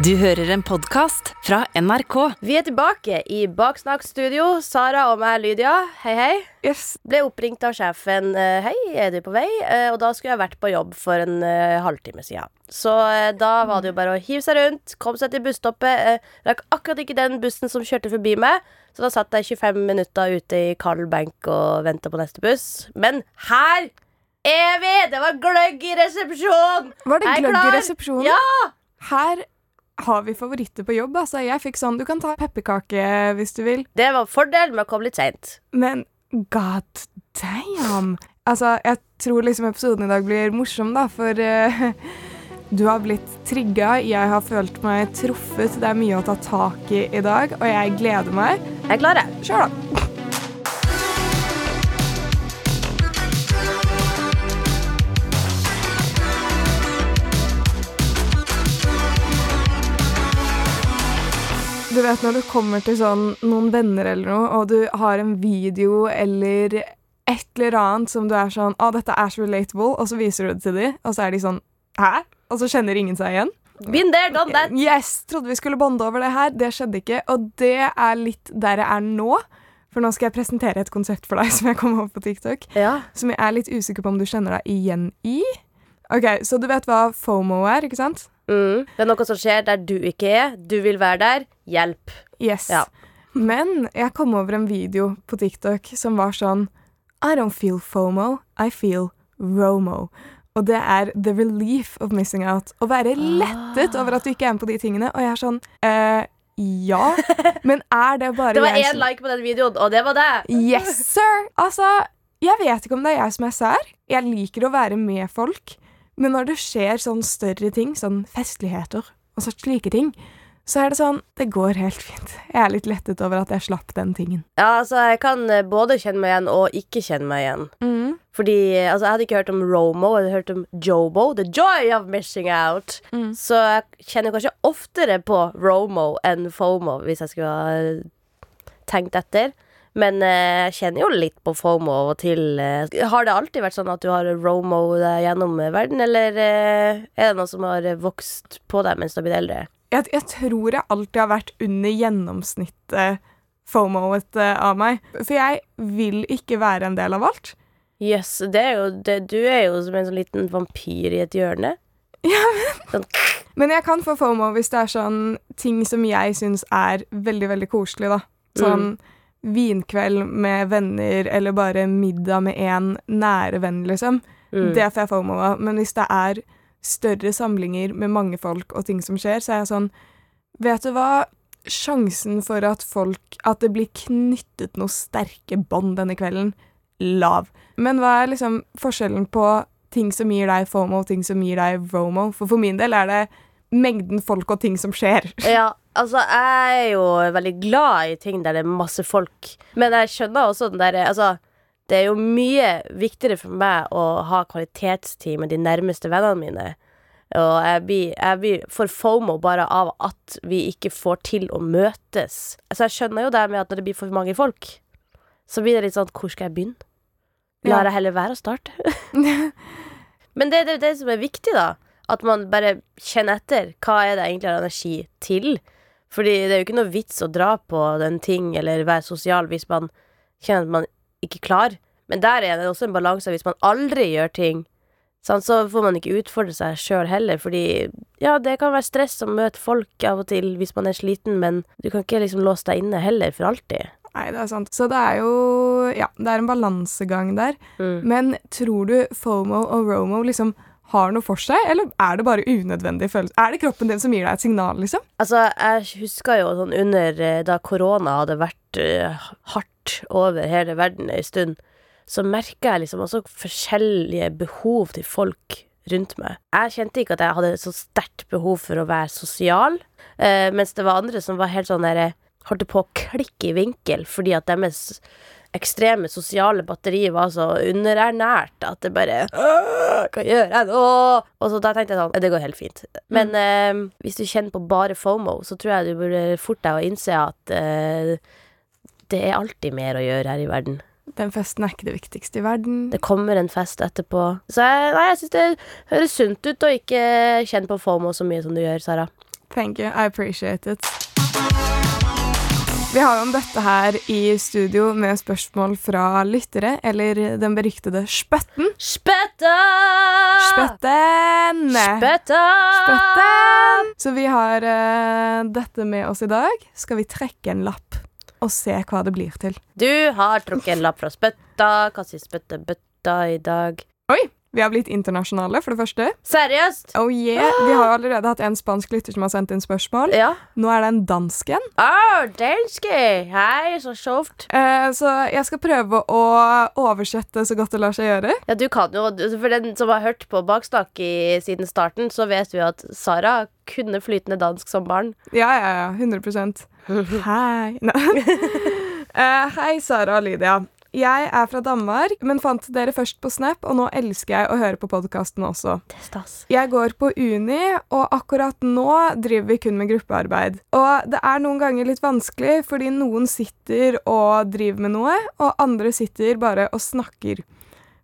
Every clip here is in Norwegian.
Du hører en podkast fra NRK. Vi er tilbake i Baksnakkstudio. Sara og meg, Lydia. Hei, hei. Yes. Ble oppringt av sjefen. eh, Hei, er du på vei? Eh, Og da skulle jeg vært på jobb for en eh, halvtime siden. Så da var det jo bare å hive seg rundt, komme seg til busstoppet. Rakk akkurat ikke den bussen som kjørte forbi meg, så da satt jeg 25 minutter ute i Carl Bank og venta på neste buss. Men her er vi! Det var gløgg i resepsjon! Var det gløgg i resepsjonen? Ja! Her har vi favoritter på jobb. Altså, jeg fikk sånn Du kan ta pepperkake hvis du vil, Det var fordelen med å komme litt seint. men god damn! Altså, jeg tror liksom episoden i dag blir morsom, da, for uh, du har blitt trigga. Jeg har følt meg truffet. Det er mye å ta tak i i dag, og jeg gleder meg. Jeg klarer. Kjør, da. Du vet når du kommer til sånn noen venner eller noe, og du har en video eller et eller annet som du er sånn Å, dette er så relatable, og så viser du det til dem, og så er de sånn Hæ? Og så kjenner ingen seg igjen. Been there, done that. Yes! Trodde vi skulle bonde over det her. Det skjedde ikke. Og det er litt der jeg er nå. For nå skal jeg presentere et konsept for deg som jeg kom over på TikTok. Ja. Som jeg er litt usikker på om du kjenner deg igjen i. Ok, Så du vet hva FOMO er, ikke sant? Mm. Det er noe som skjer der du ikke er. Du vil være der. Hjelp. Yes. Ja. Men jeg kom over en video på TikTok som var sånn I don't feel FOMO, I feel ROMO. Og det er the relief of missing out. Å være lettet over at du ikke er med på de tingene. Og jeg er sånn eh, Ja, men er det bare Det var én like på den videoen, og det var det. Yes, sir! Altså, jeg vet ikke om det er jeg som er sær. Jeg liker å være med folk. Men når det skjer sånn større ting, sånn festligheter og så slike ting, så er det sånn Det går helt fint. Jeg er litt lettet over at jeg slapp den tingen. Ja, altså, jeg kan eh, både kjenne meg igjen og ikke kjenne meg igjen. Mm. Fordi altså, jeg hadde ikke hørt om Romo, jeg hadde hørt om Jobo. The joy of missing out. Mm. Så jeg kjenner kanskje oftere på Romo enn FOMO, hvis jeg skulle ha eh, tenkt etter. Men eh, jeg kjenner jo litt på FOMO av og til. eh. Har det alltid vært sånn at du har Romo deg gjennom verden, eller eh, er det noe som har vokst på deg mens du har blitt eldre? Jeg, jeg tror jeg alltid har vært under gjennomsnittet FOMO-et av meg. For jeg vil ikke være en del av alt. Jøss, det er jo det, Du er jo som en sånn liten vampyr i et hjørne. Sånn, Men jeg kan få FOMO hvis det er sånn ting som jeg syns er veldig, veldig koselig, da. Sånn vinkveld med venner, eller bare middag med en nære venn, liksom. mm. Det får jeg FOMO av. Men hvis det er større samlinger med mange folk og ting som skjer, så er jeg sånn Vet du hva? Sjansen for at folk At det blir knyttet noen sterke bånd denne kvelden, lav. Men hva er liksom forskjellen på ting som gir deg FOMO, og ting som gir deg ROMO? For for min del er det mengden folk og ting som skjer. Ja, altså, jeg er jo veldig glad i ting der det er masse folk. Men jeg skjønner også den derre Altså, det er jo mye viktigere for meg å ha kvalitetstid med de nærmeste vennene mine. Og jeg blir, jeg blir for FOMO bare av at vi ikke får til å møtes. Altså, jeg skjønner jo det med at når det blir for mange folk, så blir det litt sånn Hvor skal jeg begynne? Lar jeg heller være å starte? Men det er det, det som er viktig, da. At man bare kjenner etter. Hva er det egentlig har energi til? Fordi det er jo ikke noe vits å dra på den ting eller være sosial hvis man kjenner at man ikke klarer. Men der er det også en balanse. Hvis man aldri gjør ting, sånn, så får man ikke utfordre seg sjøl heller. Fordi ja, det kan være stress å møte folk av og til hvis man er sliten, men du kan ikke liksom låse deg inne heller for alltid. Nei, det er sant. Så det er jo Ja, det er en balansegang der. Mm. Men tror du FOMO og ROMO liksom har noe for seg, eller er det bare unødvendig følelse? Er det kroppen din som gir deg et signal, liksom? Altså, jeg husker jo sånn under eh, da korona hadde vært uh, hardt over hele verden ei stund, så merka jeg liksom også forskjellige behov til folk rundt meg. Jeg kjente ikke at jeg hadde så sterkt behov for å være sosial, uh, mens det var andre som var helt sånn der Holdt på å klikke i vinkel fordi at deres ekstreme sosiale batteri var så underernært at det bare Hva gjør jeg nå? Og så da tenkte jeg sånn Det går helt fint. Men eh, hvis du kjenner på bare FOMO, så tror jeg du burde fort deg å innse at eh, det er alltid mer å gjøre her i verden. Den festen er ikke det viktigste i verden. Det kommer en fest etterpå. Så jeg, nei, jeg syns det høres sunt ut å ikke kjenne på FOMO så mye som du gjør, Sara. Thank you. I appreciate it. Vi har jo om dette her i studio med spørsmål fra lyttere, eller den beryktede Spøtten. Spøtta! Spøtten! Spøtta! Spetten! Så vi har uh, dette med oss i dag. Skal vi trekke en lapp og se hva det blir til? Du har trukket en lapp fra spøtta. Hva sier spøttebøtta i dag? Oi! Vi har blitt internasjonale, for det første. Seriøst? Oh yeah! Vi har allerede hatt en spansk lytter som har sendt inn spørsmål. Ja. Nå er det en dansk en. Oh, danske! Hei, så sjovt. Eh, så jeg skal prøve å oversette så godt det lar seg gjøre. Ja, du kan jo, For den som har hørt på Baksnakk i, siden starten, så vet vi at Sara kunne flytende dansk som barn. Ja, ja, ja. 100 Hei. Eh, hei, Sara og Lydia. Jeg er fra Danmark, men fant dere først på Snap, og nå elsker jeg å høre på podkasten også. Det stas. Jeg går på uni, og akkurat nå driver vi kun med gruppearbeid. Og det er noen ganger litt vanskelig, fordi noen sitter og driver med noe, og andre sitter bare og snakker.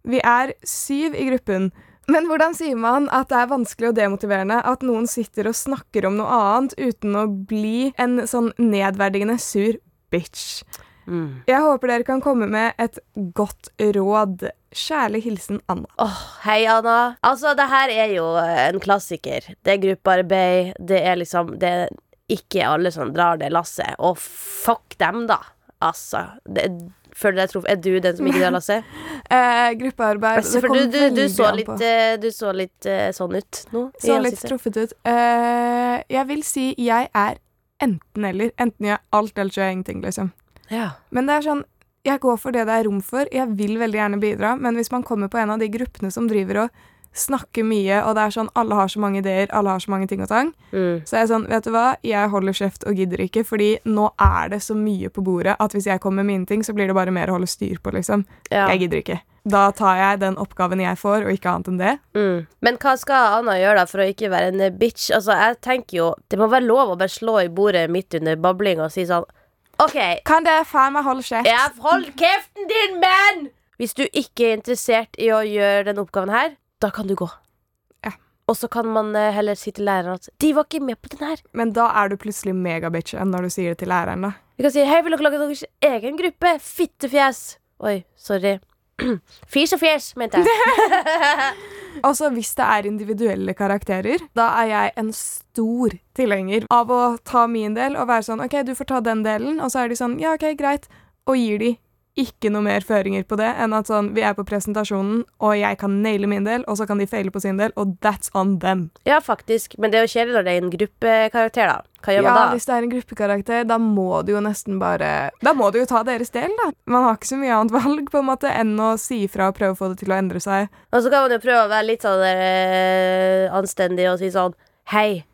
Vi er syv i gruppen. Men hvordan sier man at det er vanskelig og demotiverende at noen sitter og snakker om noe annet uten å bli en sånn nedverdigende sur bitch? Mm. Jeg håper dere kan komme med et godt råd. Kjærlig hilsen Anna. Åh, hei, Anna. Altså, det her er jo en klassiker. Det er gruppearbeid. Det er liksom Det er ikke alle som drar det lasset. Og fuck dem, da. Altså. Det, føler jeg truffet. Er du den som ikke drar lasset? Eh, gruppearbeid Altså, du, du, du så litt, eh, du så litt uh, sånn ut nå. Så litt truffet ut. Uh, jeg vil si jeg er enten-eller. Enten gjør jeg alt, eller så gjør jeg ingenting, liksom. Ja. Men det er sånn Jeg går for det det er rom for. Jeg vil veldig gjerne bidra, men hvis man kommer på en av de gruppene som driver og snakker mye, og det er sånn alle har så mange ideer, alle har så mange ting og tang, Mm. så er jeg sånn, vet du hva, jeg holder kjeft og gidder ikke, fordi nå er det så mye på bordet at hvis jeg kommer med mine ting, så blir det bare mer å holde styr på, liksom. ja. Jeg gidder ikke. Da tar jeg den oppgaven jeg får, og ikke annet enn det. Mm. Men hva skal Anna gjøre da for å ikke være en bitch? Altså, jeg tenker jo Det må være lov å bare slå i bordet midt under babling og si sånn OK, Kan dere faen meg holde kjeft? ja, hold kjeften din, mann! Hvis du ikke er interessert i å gjøre denne oppgaven her, da kan du gå. Ja. Og så kan man eh, heller si til læreren at de var ikke med på den her. Men da er du plutselig megabitchen når du sier det til læreren, da. Vi kan si hei, vil dere lage deres egen gruppe? Fittefjes. Oi, sorry. Fis og fjes, mente jeg. Også hvis det er individuelle karakterer, da er jeg en stor tilhenger av å ta min del og være sånn OK, du får ta den delen, og så er de sånn ja, OK, greit, og gir de ikke noe mer føringer på det enn at sånn vi er på presentasjonen, og jeg kan naile min del, og så kan de feile på sin del, og that's on them. Ja, faktisk. Men det er jo kjedelig når det er en gruppekarakter, da. Hva gjør Ja, man da? hvis det er en gruppekarakter, da må du jo nesten bare Da må du jo ta deres del, da. Man har ikke så mye annet valg på en måte enn å si ifra og prøve å få det til å endre seg. Og så kan man jo prøve å være litt sånn der, eh, anstendig og si sånn Hei,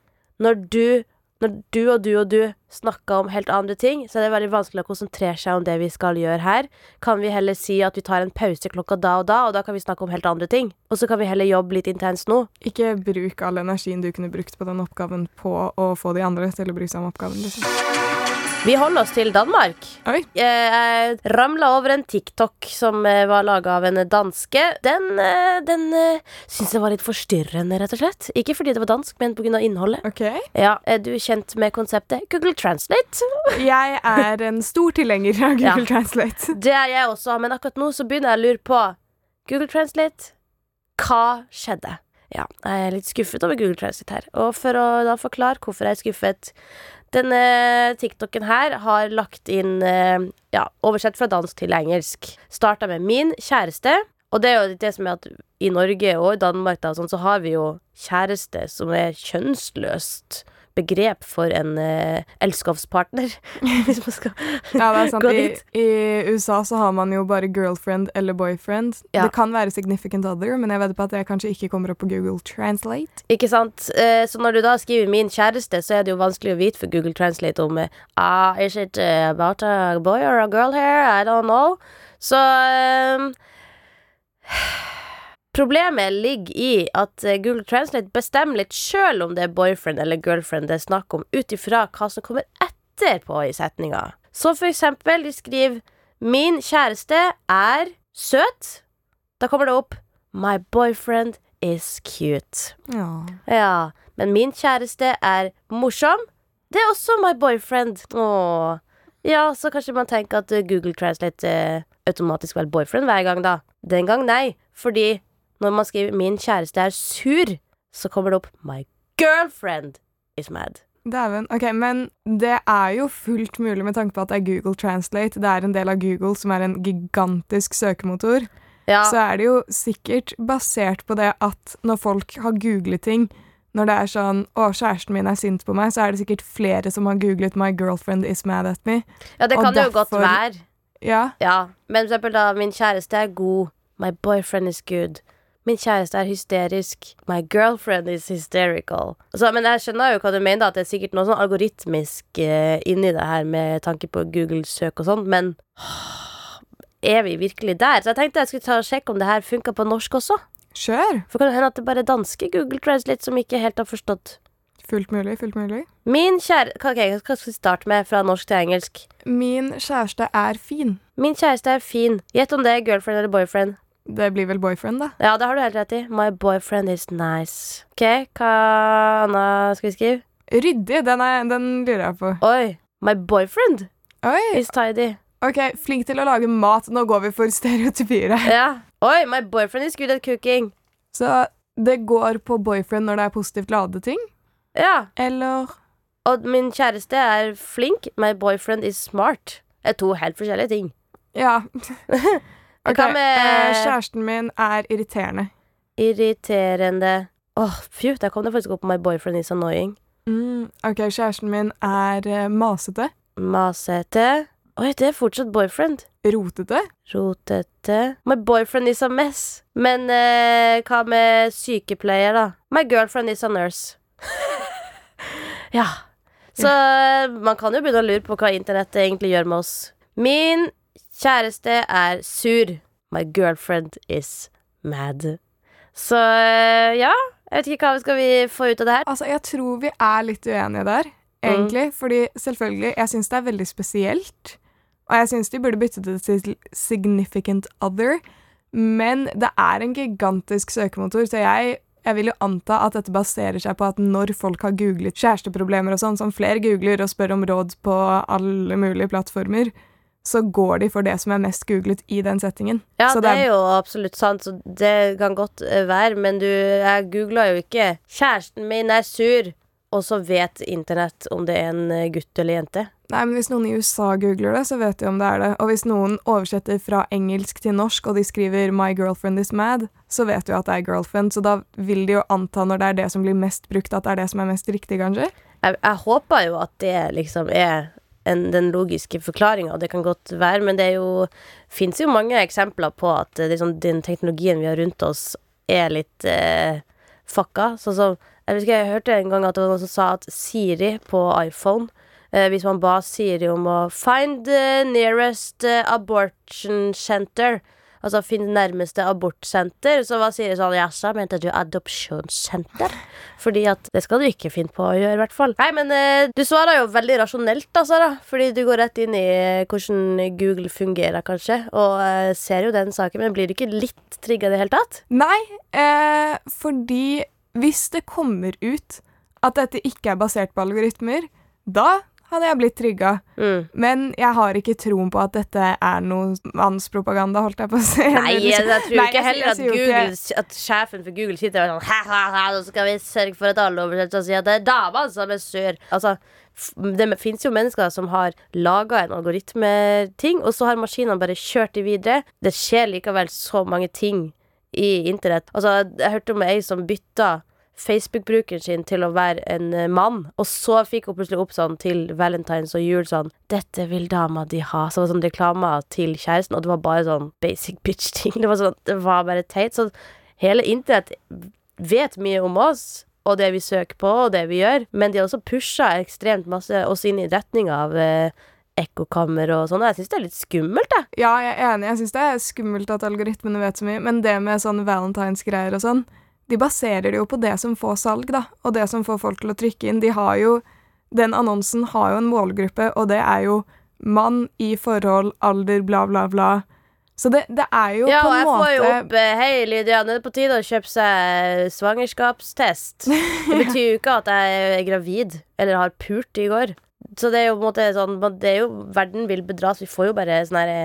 når du, når du og du og du snakker om helt andre ting, så er det veldig vanskelig å konsentrere seg om det vi skal gjøre her. Kan vi heller si at vi tar en pause klokka da og da, og da kan vi snakke om helt andre ting? Og så kan vi heller jobbe litt intenst nå. Ikke bruk all energien du kunne brukt på den oppgaven på å få de andre til å bry seg om oppgaven. Liksom. Vi holder oss til Danmark. Oi. Jeg ramla over en TikTok som eh, var laga av en danske. Den, eh, den eh, syns jeg var litt forstyrrende, rett og slett. Ikke fordi det var dansk, men pga. innholdet. Okay. Ja, Er du kjent med konseptet Google Translate? Jeg er en stor tilhenger av Google Ja. Translate. Det er jeg også, men akkurat nå så begynner jeg å lure på Google Translate, hva skjedde? Ja, jeg er litt skuffet over Google Translate her. Og for å da forklare hvorfor jeg er skuffet Denne TikToken her har lagt inn eh, Ja, oversett fra dansk til engelsk. Starta med 'min kjæreste'. Og det er jo det som er at i Norge og i Danmark da, sånn, så har vi jo kjæreste som er kjønnsløst begrep for en eh, elskovspartner. Hvis man skal Ja, det er sant. Gå dit. I USA så har man jo bare girlfriend eller boyfriend. Ja. Det kan være significant other, men jeg vedder på at det kanskje ikke kommer opp på Google Translate. Ikke sant? Eh, Så når du da skriver 'min kjæreste', så er det jo vanskelig å vite for Google Translate om eh, ah, Is it eh, about a boy or a girl here? I don't know. Så eh, Problemet ligger i at eh, Google Translate bestemmer litt sjøl om det er boyfriend eller girlfriend det er snakk om, ut ifra hva som kommer etterpå i setninga. Så for eksempel, de skriver 'Min kjæreste er søt'. Da kommer det opp 'My boyfriend is cute'. Ja. Ja, Men min kjæreste er morsom. Det er også my boyfriend. Åh. Ja, så kanskje man tenker at eh, Google Translate er automatisk vel boyfriend hver gang, da. Den gang nei, fordi når man skriver 'min kjæreste er sur', så kommer det opp 'my girlfriend is mad'. Dæven. Ok, men det er jo fullt mulig med tanke på at det er Google Translate. Det er en del av Google som er en gigantisk søkemotor. Ja, Så er det jo sikkert basert på det at når folk har googlet ting Når det er sånn 'Å, kjæresten min er sint på meg', så er det sikkert flere som har googlet 'My girlfriend is mad at me'. ja det kan kan jo godt være. Ja. Ja, men for eksempel da, min kjæreste er god. My boyfriend is good. Min kjæreste er hysterisk. My girlfriend is hysterical. Så, men jeg skjønner jo hva du mener, at det er sikkert noe sånn algoritmisk uh, inni det her med tanke på Google-søk og sånn, men er vi virkelig der? Så jeg tenkte jeg skulle ta og sjekke om det her funka på norsk også. Kjør! For kan det hende at det bare er danske Google Translate som ikke helt har forstått. Fullt mulig, fullt mulig. Min kjære... Ok, hva skal vi starte med fra norsk til engelsk? Min kjæreste er fin. Min kjæreste er fin. Gjett om det er girlfriend eller boyfriend. Det blir vel boyfriend, da. Ja, det har du helt rett i. My boyfriend is nice. Ok, hva annet skal vi skrive? Ryddig, den, er, den lurer jeg på. Oi, my boyfriend Oi! is tidy. Ok, flink til å lage mat. Nå går vi for stereotypier her. Ja. Oi, my boyfriend is good at cooking. Så det går på boyfriend når det er positivt ladede ting? Ja. Eller Og min kjæreste er flink. My boyfriend is smart. Det er to helt forskjellige ting. Ja. Ok, Hva med- eh, Kjæresten min er irriterende. Irriterende. Åh, fy, der kom det faktisk opp my boyfriend is annoying. Mm, ok, kjæresten min er eh, masete. Masete. Oi, det er fortsatt boyfriend. Rotete. Rotete. My boyfriend is a mess. Men uh, hva med sykepleier, da? My girlfriend is a nurse. ja. Så ja. man kan jo begynne å lure på hva internettet egentlig gjør med oss. Min kjæreste er sur. My girlfriend is mad. Så eh, ja, jeg vet ikke hva skal vi få ut av det her. Altså, jeg tror vi er litt uenige der, egentlig. Fordi selvfølgelig, jeg syns det er veldig spesielt. Og jeg syns de burde bytte det til significant other. Men det er en gigantisk søkemotor, så jeg, jeg vil jo anta at dette baserer seg på at når folk har googlet kjæresteproblemer og sånn, som flere googler og spør om råd på alle mulige plattformer, så går de for det som er mest googlet i den settingen. Ja, så det er jo absolutt sant, så det kan godt eh, være, men du, jeg googla jo ikke 'Kjæresten min er sur', og så vet internett om det er en eh, gutt eller jente. Nei, men hvis noen i USA googler det, så vet de om det er det. Og hvis noen oversetter fra engelsk til norsk, og de skriver 'My girlfriend is mad', så vet du at det er girlfriend. Så da vil de jo anta, når det er det som blir mest brukt, at det er det som er mest riktig, kanskje? Jeg, jeg håper jo at det liksom er en, den logiske forklaringa, og det kan godt være, men det fins jo mange eksempler på at liksom, den teknologien vi har rundt oss, er litt eh, fucka. Sånn som Jeg husker jeg hørte en gang at det var noen som sa at Siri på iPhone eh, Hvis man ba Siri om å find the nearest eh, abortion center Altså finn nærmeste abortsenter, så hva sier de sånn Jaså, mente du adopsjonssenter? Fordi at det skal du ikke finne på å gjøre, i hvert fall. Nei, men eh, du svarer jo veldig rasjonelt, da, Sara. Fordi du går rett inn i eh, hvordan Google fungerer, kanskje. Og eh, ser jo den saken, men blir du ikke litt trigga i det hele tatt? Nei, eh, fordi hvis det kommer ut at dette ikke er basert på algoritmer, da hadde jeg blitt trygga. Mm. Men jeg har ikke troen på at dette er noe mannspropaganda, holdt jeg på å si. Nei, jeg, jeg tror Nei, ikke heller at, Google, at sjefen for Google sitter og sånn ha, ha, ha, Nå skal vi sørge for at alle oversetter og sier at det er dama som er sur. Altså, det fins jo mennesker som har laga en algoritmeting, og så har maskinene bare kjørt de videre. Det skjer likevel så mange ting i internett. Altså, jeg hørte om ei som bytta Facebook-brukeren sin til å være en eh, mann, og så fikk hun plutselig opp sånn til valentines og jul sånn 'Dette vil dama di ha'. Så det var sånn reklame til kjæresten, og det var bare sånn basic bitch-ting. Det sånn, det var bare teit. Så hele internett vet mye om oss. Og det vi søker på, og det vi gjør. Men de har også pusha ekstremt masse oss inn i retning av eh, ekkokammer og sånn. Jeg syns det er litt skummelt, jeg. Ja, jeg er enig. Jeg syns det er skummelt at algoritmene vet så mye, men det med sånn valentinsgreier og sånn, de baserer det jo på det som får salg, da, og det som får folk til å trykke inn. De har jo Den annonsen har jo en målgruppe, og det er jo mann i forhold, alder, bla, bla, bla. Så det, det er jo Ja, på og jeg får jo opp eh, Hei, Lydia, nå er det på tide å kjøpe seg svangerskapstest. Det betyr jo ikke at jeg er gravid eller har pult i går. Så det er jo på en måte sånn Det er jo Verden vil bedras. Vi får jo bare sånn herre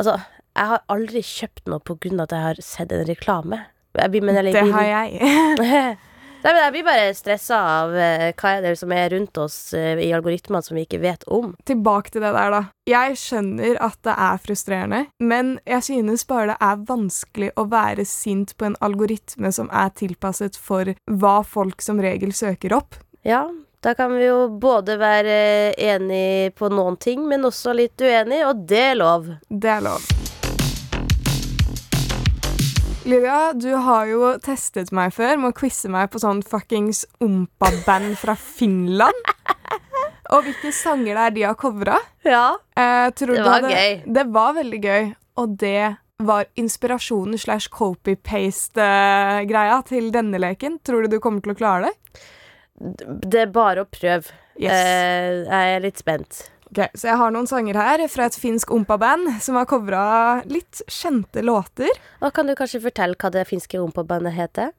Altså, jeg har aldri kjøpt noe på grunn av at jeg har sett en reklame. Men Det har jeg. Nei, men jeg blir bare stressa av uh, hva er det som er rundt oss uh, i algoritmene som vi ikke vet om. Tilbake til det der, da. Jeg skjønner at det er frustrerende, men jeg synes bare det er vanskelig å være sint på en algoritme som er tilpasset for hva folk som regel søker opp. Ja, da kan vi jo både være enig på noen ting, men også litt uenig, og det er lov. Det er lov. Lydia, du har jo testet meg før med å quize meg på sånn fuckings ompa-band fra Finland. Og hvilke sanger det er de har covra. Ja. Eh, Det var hadde- gøy. Det var veldig gøy, og det var inspirasjonen slash copy-paste-greia til denne leken. Tror du du kommer til å klare det? Det er bare å prøve. Yes. Eh, jeg er litt spent. Ok, Så jeg har noen sanger her fra et finsk ompa-band som har covra litt kjente låter. Og kan du kanskje fortelle hva det finske ompa-bandet heter?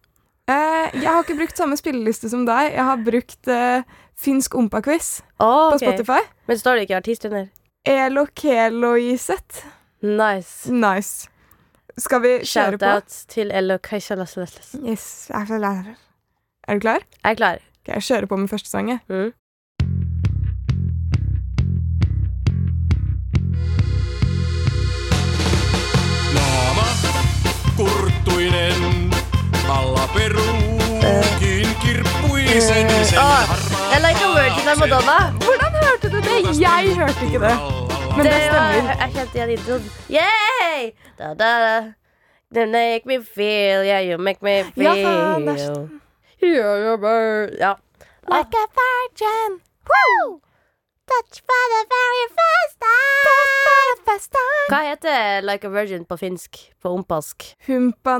Eh, jeg har ikke brukt samme spilleliste som deg. Jeg har brukt eh, finsk ompa-quiz Oh, på Spotify. Men står det ikke artist under? Elo Keloiset. Nice. Nice. Skal vi kjøre på? Shout-out til Elo Kajsalaslas. Yes. Er du klar? Jeg er klar. Ok, jeg kjører på med første sang. jeg. Mm. Alla peruukin kirppuisen sen Ah, harmaa I like a virgin av Madonna. Hvordan hørte du det? Jeg hørte ikke det. Men det stemmer. Jeg kjente igjen introen. Yay! Da, da, da. You make me feel, yeah, you make me feel. Ja, faen, det er Yeah. Ja. Like a virgin. Woo! Touch for the very first time. Hva heter Like a Virgin på finsk? På ompask? Humpa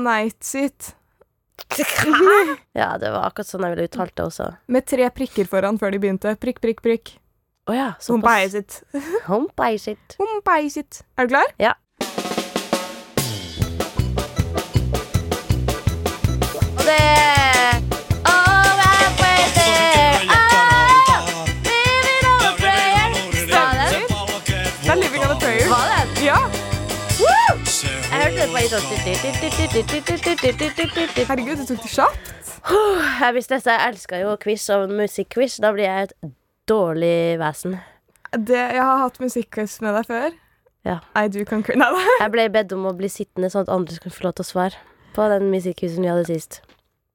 Night-sit. Ja, det var akkurat sånn jeg ville uttalt det også. Med tre prikker foran før de begynte. Prikk, prikk, prikk. Å ja, Humpa såpass. Night-sit. Humpaisit. Humpa Night-sit. Er du klar? Ja. Jeg. Herregud, du tok det kjapt. Jeg visste dette. jeg elsker jo quiz og musikkquiz. Da blir jeg et dårlig vesen. Det, jeg har hatt musikkquiz med deg før. Ja. I do concur. Nei da. Jeg ble bedt om å bli sittende sånn at andre skulle få lov til å svare på den musikkquizen vi hadde sist.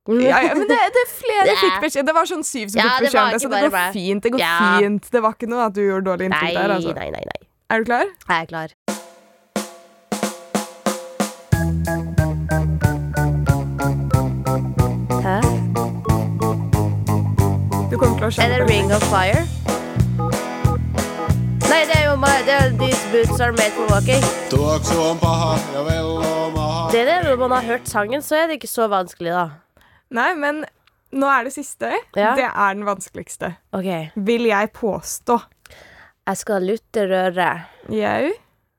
Ja, ja, men det, det er flere Det- fikk beskjed. Det var sånn syv som Ja, fikk det beskjed om det, så det går fint. Det går Ja. fint. Det var ikke noe at du gjorde dårlig Nei, der, altså. nei, nei, nei. Er du klar? Jeg er klar. Kommer til å Er skjønne det Ring of Fire? Nei, det er jo my, det er These boots are made for walking. Det er det, Når man har hørt sangen, så er det ikke så vanskelig, da. Nei, men nå er det siste. Ja. Det er den vanskeligste. Ok. Vil jeg påstå. Jeg skal lutte røret. Jau,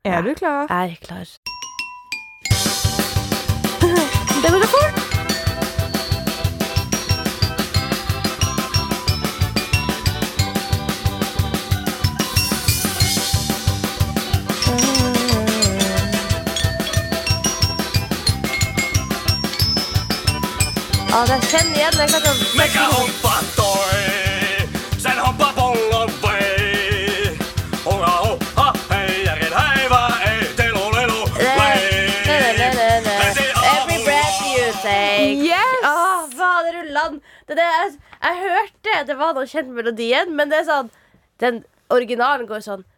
er du klar? Jeg er klar. Det går så fort! Ja, det kjenner igjen. Sen vei. Hoppa, hei ei Every breath you take. Yes! Fader ulland! Det, det, jeg, jeg hørte det var noe kjent melodien, men det er sånn Den originalen går sånn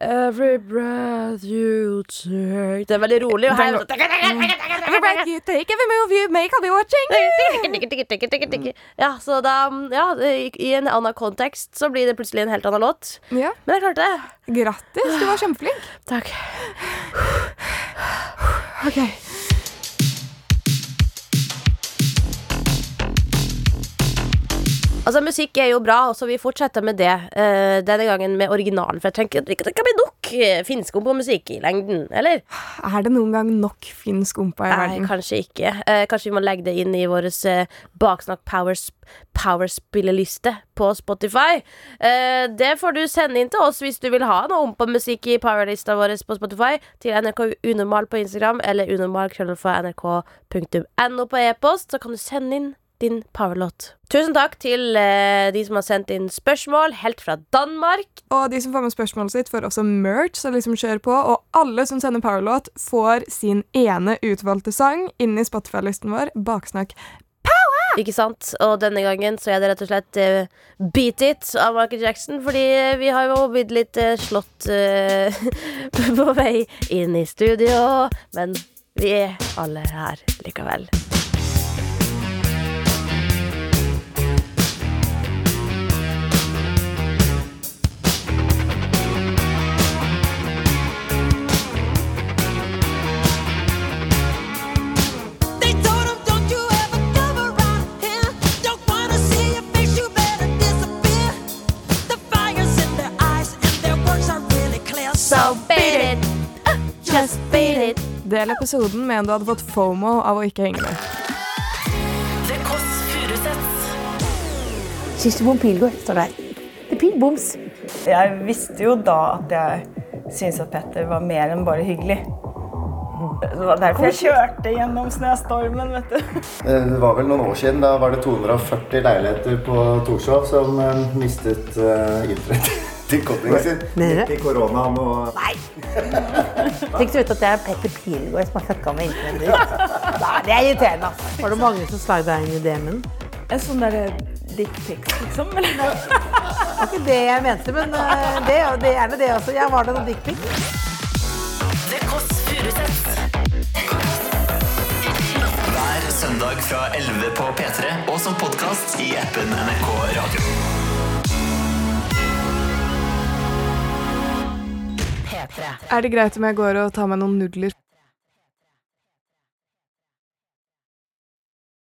Every breath you take Det er veldig rolig. Og her er Every breath you take, every move you make, I'll be watching. Ja, så da Ja, i, i en annen kontekst så blir det plutselig en helt annen låt. Ja, Men jeg klarte det. Grattis, du var kjempeflink. Takk. Ok. Altså, musikk er jo bra, så vi fortsetter med det. uh, denne gangen med originalen, for jeg tenker at det kan bli nok uh, finsk-kompo-musikk i lengden, eller? Er det noen gang nok finsk ompa i Nei, verden? kanskje ikke. Uh, kanskje vi må legge det inn i vår uh, Baksnakk Powers Powerspilleliste på Spotify. Eh, det får du sende inn til oss hvis du vil ha noe om på musikk i powerlista vår på Spotify. Til NRK Unormal på Instagram eller unormal.nrk.no på e-post. Så kan du sende inn din powerlåt. Tusen takk til eh, de som har sendt inn spørsmål, helt fra Danmark. Og de som får med spørsmålet sitt, får også merch, så liksom kjør på. Og alle som sender powerlåt, får sin ene utvalgte sang inn i Spotify-listen vår. Baksnakk. Ikke sant? Og denne gangen så er det rett og slett uh, Beat It av Michael Jackson. Fordi vi har jo blitt litt uh, slått uh, på vei inn i studio. Men vi er alle her likevel. Del episoden med en du hadde fått FOMO av å ikke henge med. The Kåss Furuseths. Kirsti Bom Pilgaard står der. Det er pil boms. Jeg visste jo da at jeg syntes at Petter var mer enn bare hyggelig. Det var derfor jeg kjørte gjennom snøstormen, vet du. Eh, Det var vel noen år siden. Da var det 240 leiligheter på Torshov som eh, mistet uh, internettilkoblingen sin. Mener du? Midt i koronaen og Fikk du vite at det er Petter Pilgaard som har fucka med internettet? Nei, det er irriterende. Altså. Var det mange som slagde deg inn i DM-en? En sånn derre dickpics, liksom. Eller? Det var ikke det jeg mente, men eh, det, det er gjerne det også. Jeg var det noen dickpics. Kåss. Hver søndag fra 11 på P3 og som podkast i appen NRK Radio. Er det greit om jeg går og tar meg noen nudler?